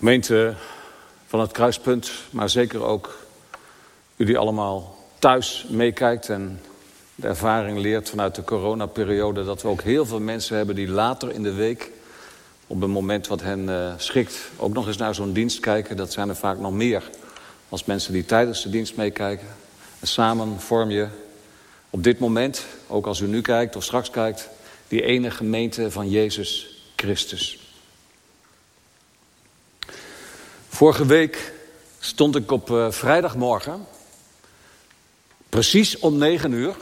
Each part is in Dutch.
Gemeente van het kruispunt, maar zeker ook jullie allemaal thuis meekijkt en de ervaring leert vanuit de coronaperiode... dat we ook heel veel mensen hebben die later in de week... op een moment wat hen uh, schikt ook nog eens naar zo'n dienst kijken. Dat zijn er vaak nog meer als mensen die tijdens de dienst meekijken. En samen vorm je op dit moment, ook als u nu kijkt of straks kijkt... die ene gemeente van Jezus Christus. Vorige week stond ik op uh, vrijdagmorgen... precies om negen uur...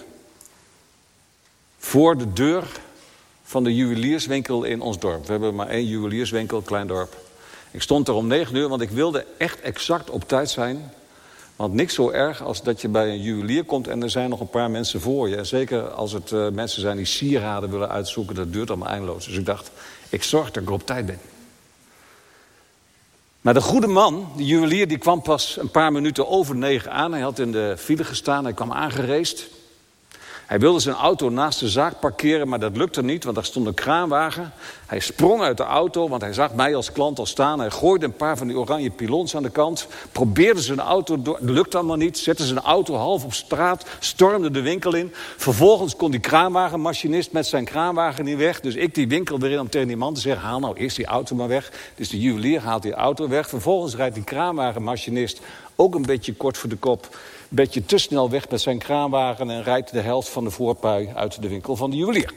voor de deur van de juwelierswinkel in ons dorp. We hebben maar één juwelierswinkel, klein dorp. Ik stond er om negen uur, want ik wilde echt exact op tijd zijn... Want niks zo erg als dat je bij een juwelier komt en er zijn nog een paar mensen voor je. En zeker als het uh, mensen zijn die sieraden willen uitzoeken, dat duurt allemaal eindeloos. Dus ik dacht, ik zorg dat ik op tijd ben. Maar de goede man, de juwelier, die kwam pas een paar minuten over negen aan. Hij had in de file gestaan, hij kwam aangereest. Hij wilde zijn auto naast de zaak parkeren, maar dat lukte niet, want daar stond een kraanwagen. Hij sprong uit de auto, want hij zag mij als klant al staan. Hij gooide een paar van die oranje pilons aan de kant. Probeerde zijn auto, door, lukte allemaal niet. Zette zijn auto half op straat, stormde de winkel in. Vervolgens kon die kraanwagenmachinist met zijn kraanwagen niet weg. Dus ik die winkel weer om tegen die man te zeggen... haal nou eerst die auto maar weg. Dus de juwelier haalt die auto weg. Vervolgens rijdt die kraanwagenmachinist ook een beetje kort voor de kop beetje te snel weg met zijn kraanwagen... en rijdt de helft van de voorpui uit de winkel van de juwelier.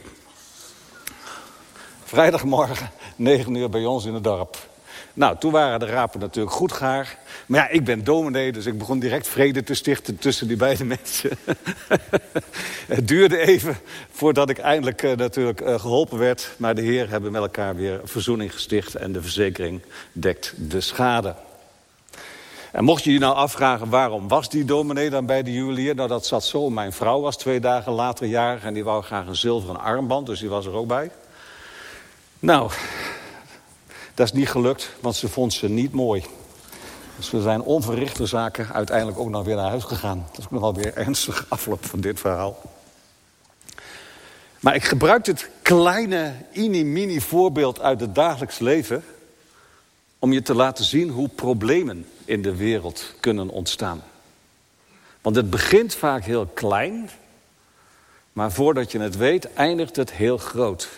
Vrijdagmorgen, 9 uur bij ons in het dorp. Nou, toen waren de rapen natuurlijk goed gaar. Maar ja, ik ben dominee, dus ik begon direct vrede te stichten tussen die beide mensen. het duurde even voordat ik eindelijk uh, natuurlijk uh, geholpen werd. Maar de heer hebben met elkaar weer verzoening gesticht en de verzekering dekt de schade. En mocht je je nou afvragen waarom was die dominee dan bij de juwelier? Nou, dat zat zo. Mijn vrouw was twee dagen later jarig en die wou graag een zilveren armband, dus die was er ook bij. Nou, dat is niet gelukt, want ze vond ze niet mooi. Dus we zijn onverrichte zaken uiteindelijk ook nog weer naar huis gegaan. Dat is ook nog wel weer ernstig afloop van dit verhaal. Maar ik gebruik dit kleine, mini-mini voorbeeld uit het dagelijks leven... om je te laten zien hoe problemen in de wereld kunnen ontstaan. Want het begint vaak heel klein, maar voordat je het weet, eindigt het heel groot.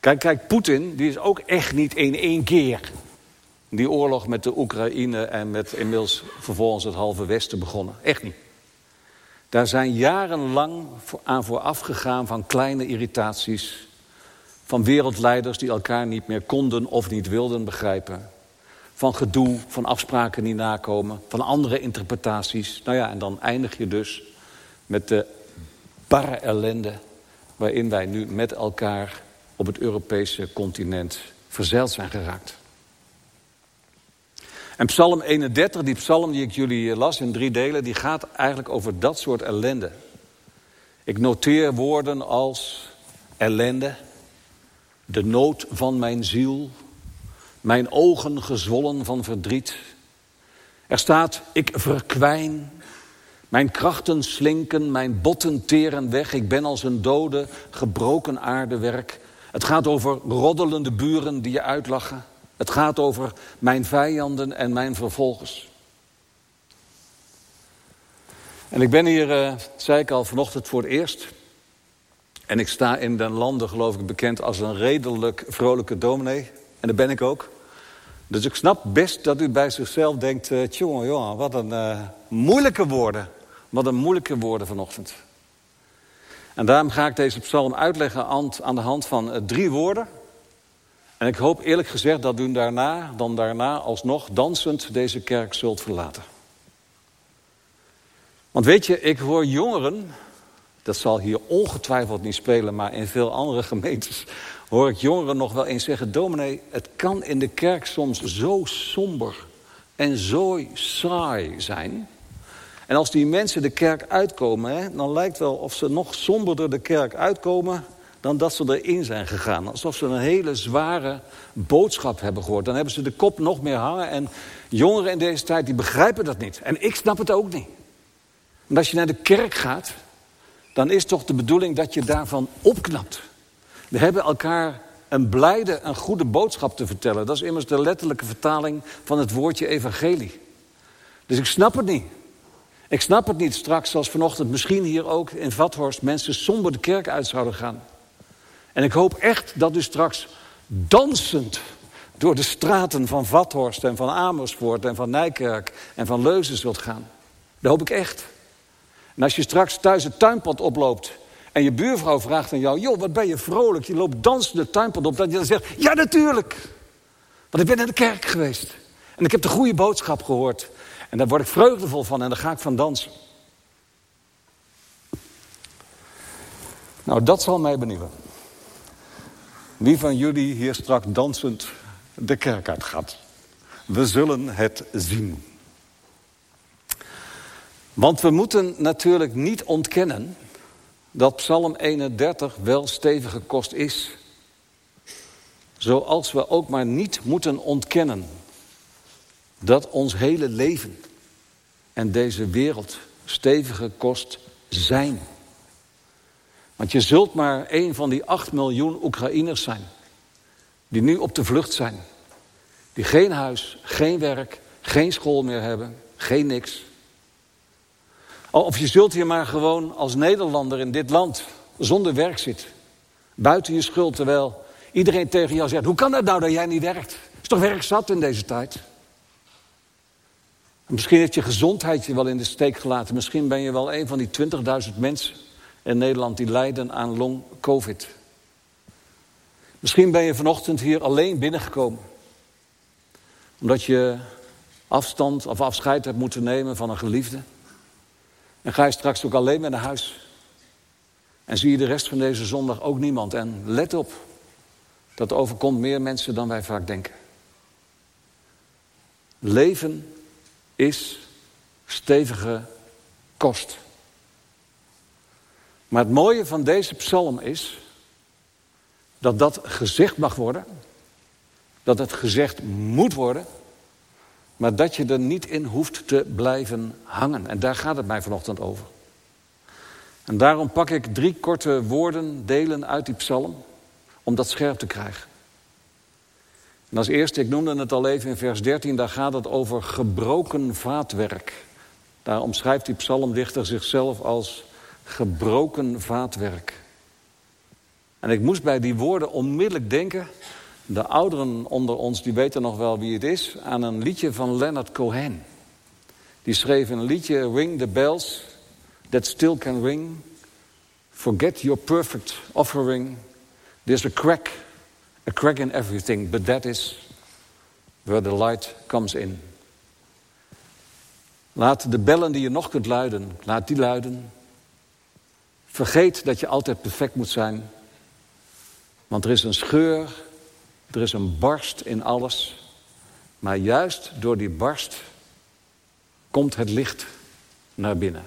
Kijk, kijk, Poetin, die is ook echt niet in één keer die oorlog met de Oekraïne en met inmiddels vervolgens het halve Westen begonnen. Echt niet. Daar zijn jarenlang aan vooraf gegaan van kleine irritaties. Van wereldleiders die elkaar niet meer konden of niet wilden begrijpen van gedoe, van afspraken niet nakomen, van andere interpretaties. Nou ja, en dan eindig je dus met de barre ellende waarin wij nu met elkaar op het Europese continent verzeild zijn geraakt. En Psalm 31, die psalm die ik jullie las in drie delen, die gaat eigenlijk over dat soort ellende. Ik noteer woorden als ellende, de nood van mijn ziel, mijn ogen gezwollen van verdriet. Er staat, ik verkwijn, mijn krachten slinken, mijn botten teren weg. Ik ben als een dode, gebroken aardewerk. Het gaat over roddelende buren die je uitlachen. Het gaat over mijn vijanden en mijn vervolgers. En ik ben hier, uh, zei ik al vanochtend voor het eerst. En ik sta in den landen, geloof ik, bekend als een redelijk vrolijke dominee. En dat ben ik ook. Dus ik snap best dat u bij zichzelf denkt... Uh, tjonge, wat een uh, moeilijke woorden. Wat een moeilijke woorden vanochtend. En daarom ga ik deze psalm uitleggen aan, de hand van uh, drie woorden. En ik hoop eerlijk gezegd dat u daarna, dan daarna alsnog dansend deze kerk zult verlaten. Want weet je, ik hoor jongeren... dat zal hier ongetwijfeld niet spelen, maar in veel andere gemeentes hoor ik jongeren nog wel eens zeggen... dominee, het kan in de kerk soms zo somber en zo saai zijn... En als die mensen de kerk uitkomen, hè, dan lijkt wel of ze nog somberder de kerk uitkomen dan dat ze erin zijn gegaan. Alsof ze een hele zware boodschap hebben gehoord. Dan hebben ze de kop nog meer hangen. En jongeren in deze tijd die begrijpen dat niet. En ik snap het ook niet. Want als je naar de kerk gaat, dan is toch de bedoeling dat je daarvan opknapt. We hebben elkaar een blijde, een goede boodschap te vertellen. Dat is immers de letterlijke vertaling van het woordje evangelie. Dus ik snap het niet. Ik snap het niet straks, zoals vanochtend misschien hier ook in Vathorst... mensen somber de kerk uit zouden gaan. En ik hoop echt dat u straks dansend door de straten van Vathorst en van Amersfoort en van Nijkerk en van Leuzen zult gaan. Dat hoop ik echt. En als je straks thuis het tuinpad oploopt en je buurvrouw vraagt aan jou... joh, wat ben je vrolijk, je loopt dansend het tuinpad op... dat je dan zegt, ja natuurlijk, want ik ben in de kerk geweest. En ik heb de goede boodschap gehoord. En daar word ik vreugdevol van en daar ga ik van dansen. Nou, dat zal mij benieuwen. Wie van jullie hier straks dansend de kerk uitgaat? We zullen het zien. Want we moeten natuurlijk niet ontkennen dat Psalm 31 wel stevige kost is. Zoals we ook maar niet moeten ontkennen dat ons hele leven en deze wereld stevige kost zijn. Want je zult maar een van die 8 miljoen Oekraïners zijn. Die nu op de vlucht zijn. Die geen huis, geen werk, geen school meer hebben, geen niks. Of je zult hier maar gewoon als Nederlander in dit land zonder werk zitten. Buiten je schuld, terwijl iedereen tegen jou zegt... hoe kan het nou dat jij niet werkt? Is toch werk zat in deze tijd? misschien heeft je gezondheid je wel in de steek gelaten. Misschien ben je wel een van die 20.000 mensen in Nederland... die lijden aan long-covid. Misschien ben je vanochtend hier alleen binnengekomen. Omdat je afstand of afscheid hebt moeten nemen van een geliefde. En ga je straks ook alleen mee naar huis. En zie je de rest van deze zondag ook niemand. En let op, dat overkomt meer mensen dan wij vaak denken. Leven is stevige kost. Maar het mooie van deze psalm is dat dat gezegd mag worden, dat het gezegd moet worden, maar dat je er niet in hoeft te blijven hangen. En daar gaat het mij vanochtend over. En daarom pak ik drie korte woorden, delen uit die psalm, om dat scherp te krijgen. En als eerste, ik noemde het al even in vers 13, daar gaat het over gebroken vaatwerk. Daar omschrijft die psalmdichter zichzelf als gebroken vaatwerk. En ik moest bij die woorden onmiddellijk denken de ouderen onder ons die weten nog wel wie het is... aan een liedje van Leonard Cohen. Die schreef een liedje, Ring the Bells, That Still Can Ring. Forget your perfect offering. There's a crack, a crack in everything, but that is where the light comes in. Laat de bellen die je nog kunt luiden, laat die luiden. Vergeet dat je altijd perfect moet zijn. Want er is een scheur er is een barst in alles. Maar juist door die barst komt het licht naar binnen.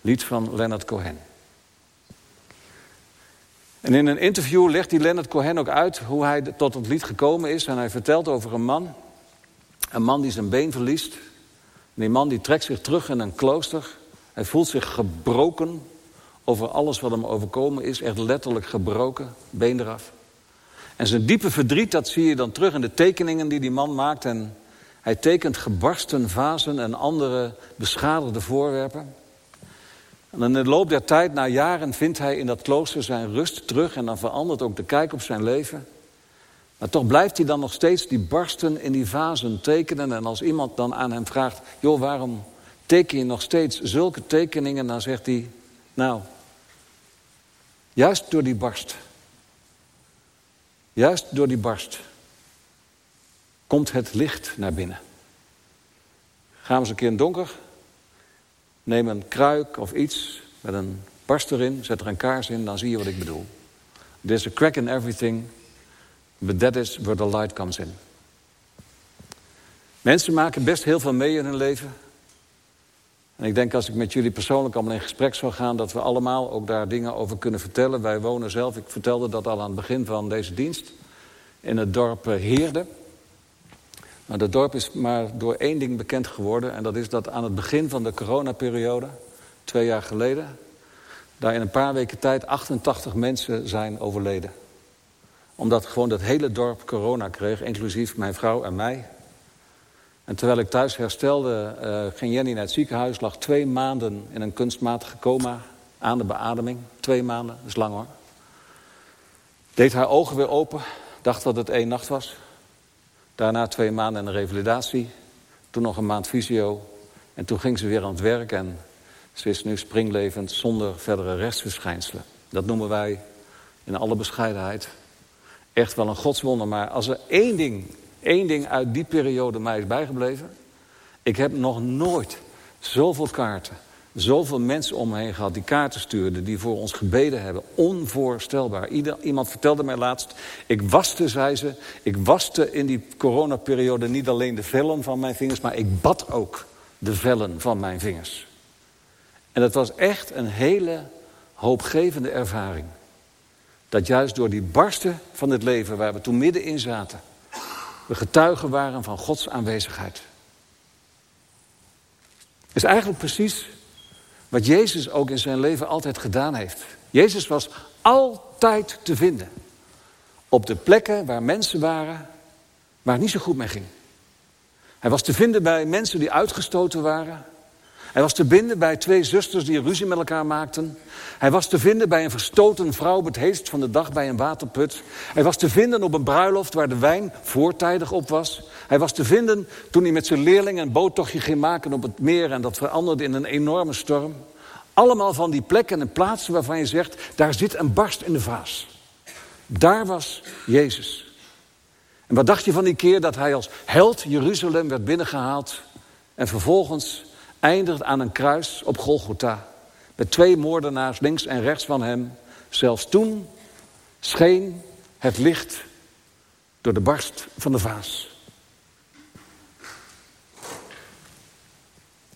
Lied van Leonard Cohen. En in een interview legt die Leonard Cohen ook uit hoe hij tot het lied gekomen is. En hij vertelt over een man. Een man die zijn been verliest. Die man die trekt zich terug in een klooster. Hij voelt zich gebroken over alles wat hem overkomen is. Echt letterlijk gebroken, been eraf. En zijn diepe verdriet, dat zie je dan terug in de tekeningen die die man maakt. En hij tekent gebarsten vazen en andere beschadigde voorwerpen. En in de loop der tijd, na jaren, vindt hij in dat klooster zijn rust terug... en dan verandert ook de kijk op zijn leven. Maar toch blijft hij dan nog steeds die barsten in die vazen tekenen. En als iemand dan aan hem vraagt... joh, waarom teken je nog steeds zulke tekeningen? Dan zegt hij, nou, juist door die barst... Juist door die barst komt het licht naar binnen. Gaan we eens een keer in donker. Neem een kruik of iets met een barst erin. Zet er een kaars in, dan zie je wat ik bedoel. There's a crack in everything. But that is where the light comes in. Mensen maken best heel veel mee in hun leven. En ik denk als ik met jullie persoonlijk allemaal in gesprek zou gaan... dat we allemaal ook daar dingen over kunnen vertellen. Wij wonen zelf, ik vertelde dat al aan het begin van deze dienst... in het dorp eh, Heerde. Maar dat dorp is maar door één ding bekend geworden... en dat is dat aan het begin van de coronaperiode, twee jaar geleden... daar in een paar weken tijd 88 mensen zijn overleden. Omdat gewoon dat hele dorp corona kreeg, inclusief mijn vrouw en mij. En terwijl ik thuis herstelde, uh, ging Jenny naar het ziekenhuis. Lag twee maanden in een kunstmatige coma aan de beademing. Twee maanden, dat is lang hoor. Deed haar ogen weer open. Dacht dat het één nacht was. Daarna twee maanden in de revalidatie. Toen nog een maand fysio. En toen ging ze weer aan het werk. En ze is nu springlevend zonder verdere rechtsverschijnselen. Dat noemen wij in alle bescheidenheid echt wel een godswonder. Maar als er één ding, één ding uit die periode mij is bijgebleven... ik heb nog nooit zoveel kaarten, zoveel mensen om me heen gehad... die kaarten stuurden, die voor ons gebeden hebben. Onvoorstelbaar. Ieder, iemand vertelde mij laatst... ik waste, zei ze, ik waste in die coronaperiode niet alleen de vellen van mijn vingers... maar ik bad ook de vellen van mijn vingers. En dat was echt een hele hoopgevende ervaring. Dat juist door die barsten van het leven waar we toen middenin zaten... we getuigen waren van Gods aanwezigheid. is eigenlijk precies wat Jezus ook in zijn leven altijd gedaan heeft. Jezus was altijd te vinden. Op de plekken waar mensen waren waar het niet zo goed mee ging. Hij was te vinden bij mensen die uitgestoten waren. Hij was te vinden bij twee zusters die ruzie met elkaar maakten. Hij was te vinden bij een verstoten vrouw op het heest van de dag bij een waterput. Hij was te vinden op een bruiloft waar de wijn voortijdig op was. Hij was te vinden toen hij met zijn leerlingen een boottochtje ging maken op het meer... en dat veranderde in een enorme storm. Allemaal van die plekken en plaatsen waarvan je zegt... daar zit een barst in de vaas. Daar was Jezus. En wat dacht je van die keer dat hij als held Jeruzalem werd binnengehaald... en vervolgens eindigt aan een kruis op Golgotha. Met twee moordenaars links en rechts van hem. Zelfs toen scheen het licht door de barst van de vaas.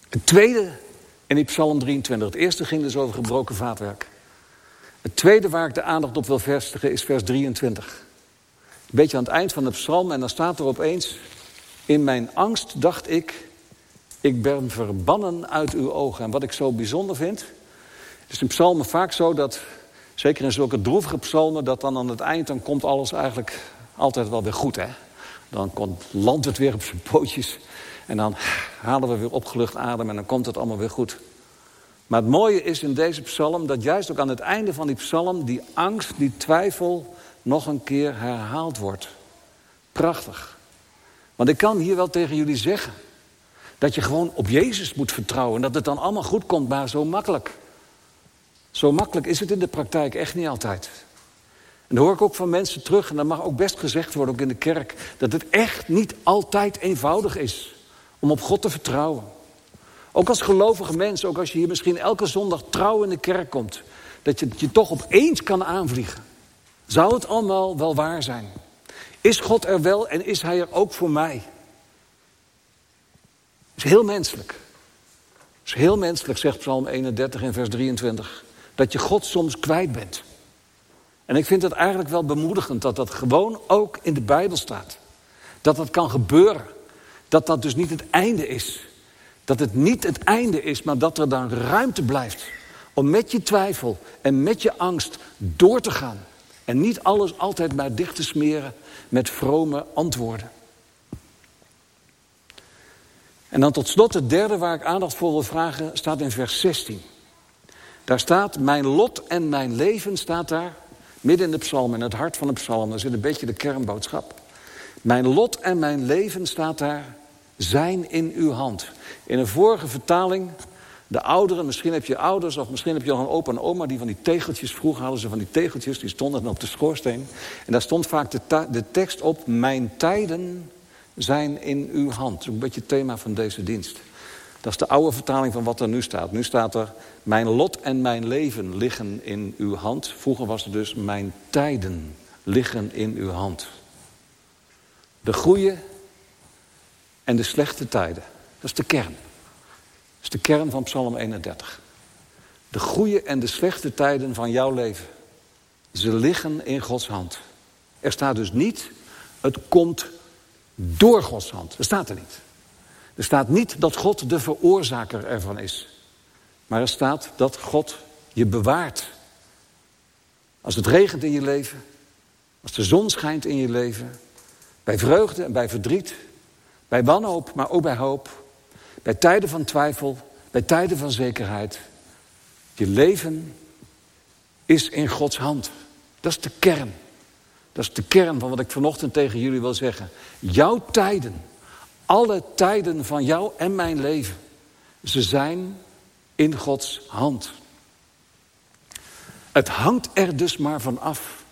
Het tweede in die Psalm 23. Het eerste ging dus over gebroken vaatwerk. Het tweede waar ik de aandacht op wil vestigen is vers 23. Een beetje aan het eind van de psalm en dan staat er opeens... In mijn angst dacht ik, ik ben verbannen uit uw ogen. En wat ik zo bijzonder vind... Is in psalmen vaak zo dat, zeker in zulke droevige psalmen... dat dan aan het eind, dan komt alles eigenlijk altijd wel weer goed. Hè? Dan komt, landt het weer op zijn pootjes. En dan halen we weer opgelucht adem en dan komt het allemaal weer goed. Maar het mooie is in deze psalm dat juist ook aan het einde van die psalm... die angst, die twijfel nog een keer herhaald wordt. Prachtig. Want ik kan hier wel tegen jullie zeggen... Dat je gewoon op Jezus moet vertrouwen. Dat het dan allemaal goed komt, maar zo makkelijk. Zo makkelijk is het in de praktijk echt niet altijd. En dan hoor ik ook van mensen terug, en dat mag ook best gezegd worden, ook in de kerk, dat het echt niet altijd eenvoudig is om op God te vertrouwen. Ook als gelovige mens, ook als je hier misschien elke zondag trouw in de kerk komt, dat je je toch opeens kan aanvliegen. Zou het allemaal wel waar zijn? Is God er wel en is Hij er ook voor mij? Is heel menselijk. Het is heel menselijk, zegt Psalm 31 in vers 23. Dat je God soms kwijt bent. En ik vind het eigenlijk wel bemoedigend dat dat gewoon ook in de Bijbel staat. Dat dat kan gebeuren. Dat dat dus niet het einde is. Dat het niet het einde is, maar dat er dan ruimte blijft. Om met je twijfel en met je angst door te gaan. En niet alles altijd maar dicht te smeren met vrome antwoorden. En dan tot slot het derde waar ik aandacht voor wil vragen, staat in vers 16. Daar staat, mijn lot en mijn leven staat daar, midden in de psalm, in het hart van de psalm. Daar zit een beetje de kernboodschap. Mijn lot en mijn leven staat daar, zijn in uw hand. In een vorige vertaling, de ouderen, misschien heb je ouders... of misschien heb je nog een opa en oma die van die tegeltjes... vroeger hadden ze van die tegeltjes, die stonden dan op de schoorsteen. En daar stond vaak de, de tekst op... mijn tijden zijn in uw hand. Een beetje het thema van deze dienst. Dat is de oude vertaling van wat er nu staat. Nu staat er, mijn lot en mijn leven liggen in uw hand. Vroeger was het dus, mijn tijden liggen in uw hand. De goede en de slechte tijden. Dat is de kern. Dat is de kern van Psalm 31. De goede en de slechte tijden van jouw leven. Ze liggen in Gods hand. Er staat dus niet, het komt door Gods hand. Dat staat er niet. Er staat niet dat God de veroorzaker ervan is. Maar er staat dat God je bewaart. Als het regent in je leven, Als de zon schijnt in je leven, bij vreugde en bij verdriet, bij wanhoop, maar ook bij hoop, bij tijden van twijfel, bij tijden van zekerheid. Je leven is in Gods hand. Dat is de kern. Dat is de kern van wat ik vanochtend tegen jullie wil zeggen. Jouw tijden, alle tijden van jou en mijn leven, ze zijn in Gods hand. Het hangt er dus maar van af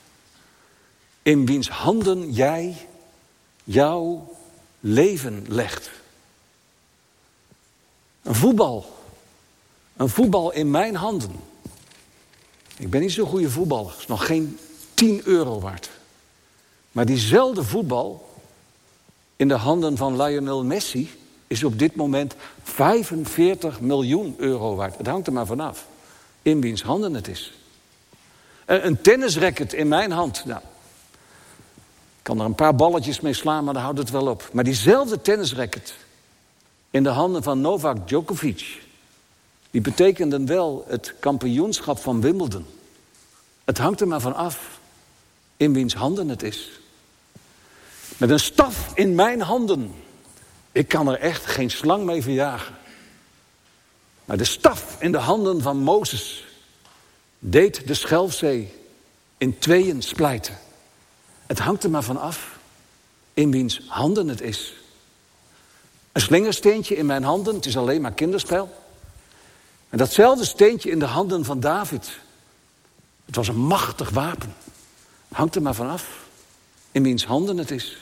in wiens handen jij jouw leven legt. Een voetbal. Een voetbal in mijn handen. Ik ben niet zo'n goede voetballer. is nog geen 10 euro waard. Maar diezelfde voetbal in de handen van Lionel Messi is op dit moment 45 miljoen euro waard. Het hangt er maar vanaf. In wiens handen het is. Een tennisracket in mijn hand. Nou, ik kan er een paar balletjes mee slaan, maar dan houdt het wel op. Maar diezelfde tennisracket in de handen van Novak Djokovic... die betekenden wel het kampioenschap van Wimbledon. Het hangt er maar van af in wiens handen het is. Met een staf in mijn handen. Ik kan er echt geen slang mee verjagen. Maar de staf in de handen van Mozes deed de Schelfzee in tweeën splijten. Het hangt er maar van af in wiens handen het is. Een slingersteentje in mijn handen, het is alleen maar kinderspel. En datzelfde steentje in de handen van David. Het was een machtig wapen. Hangt er maar van af in wiens handen het is.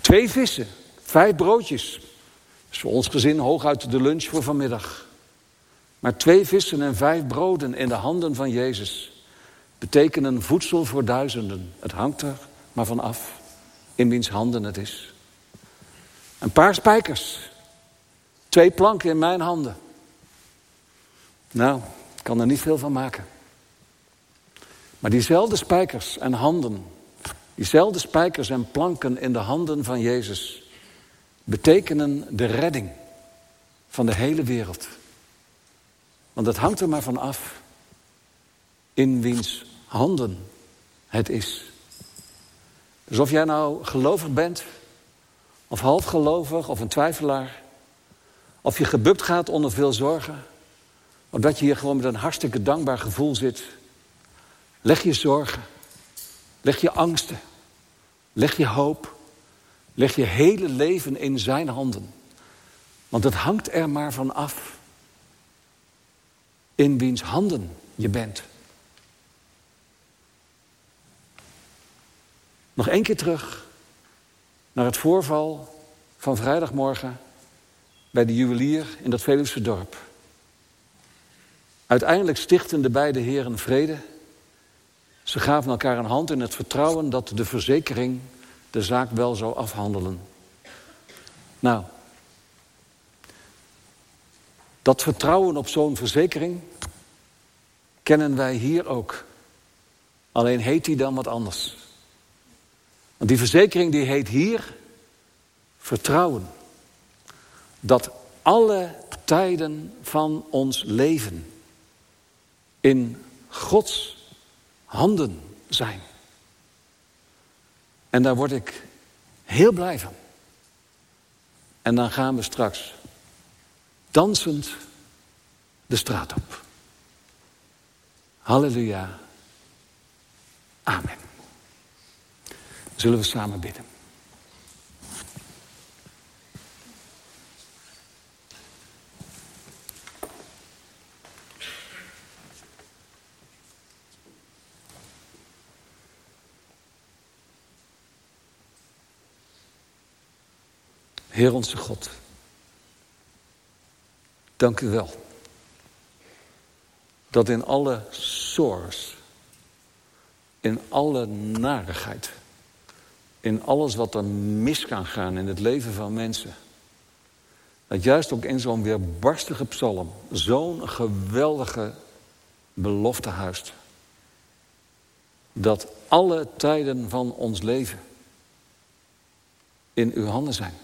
Twee vissen, vijf broodjes. Dat is voor ons gezin hooguit de lunch voor vanmiddag. Maar twee vissen en vijf broden in de handen van Jezus betekenen voedsel voor duizenden. Het hangt er maar van af in wiens handen het is. Een paar spijkers. Twee planken in mijn handen. Nou, ik kan er niet veel van maken. Maar diezelfde spijkers en handen, diezelfde spijkers en planken in de handen van Jezus, betekenen de redding van de hele wereld. Want het hangt er maar van af in wiens handen het is. Dus of jij nou gelovig bent, of halfgelovig, of een twijfelaar, of je gebukt gaat onder veel zorgen, of dat je hier gewoon met een hartstikke dankbaar gevoel zit, leg je zorgen, leg je angsten, leg je hoop, leg je hele leven in zijn handen. Want het hangt er maar van af in wiens handen je bent. Nog één keer terug naar het voorval van vrijdagmorgen bij de juwelier in dat Veluwse dorp. Uiteindelijk stichten de beide heren vrede. Ze gaven elkaar een hand in het vertrouwen dat de verzekering de zaak wel zou afhandelen. Nou, dat vertrouwen op zo'n verzekering kennen wij hier ook. Alleen heet die dan wat anders. Want die verzekering die heet hier vertrouwen. Dat alle tijden van ons leven in Gods handen zijn. En daar word ik heel blij van. En dan gaan we straks dansend de straat op. Halleluja. Amen. Zullen we samen bidden? Heer onze God, dank u wel dat in alle source, in alle narigheid, in alles wat er mis kan gaan in het leven van mensen, dat juist ook in zo'n weerbarstige psalm zo'n geweldige belofte huist. Dat alle tijden van ons leven in uw handen zijn.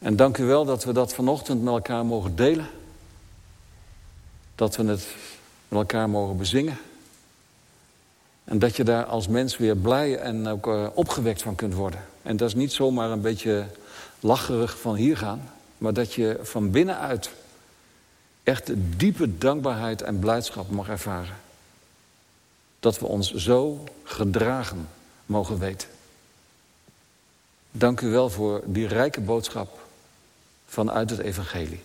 En dank u wel dat we dat vanochtend met elkaar mogen delen. Dat we het met elkaar mogen bezingen. En dat je daar als mens weer blij en ook uh, opgewekt van kunt worden. En dat is niet zomaar een beetje lacherig van hier gaan. Maar dat je van binnenuit echt diepe dankbaarheid en blijdschap mag ervaren. Dat we ons zo gedragen mogen weten. Dank u wel voor die rijke boodschap vanuit het evangelie.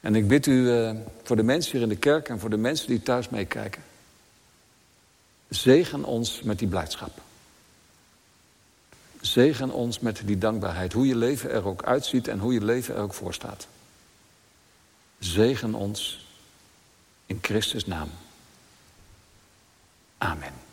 En ik bid u uh, voor de mensen hier in de kerk en voor de mensen die thuis meekijken. Zegen ons met die blijdschap. Zegen ons met die dankbaarheid. Hoe je leven er ook uitziet en hoe je leven er ook voor staat. Zegen ons in Christus naam. Amen.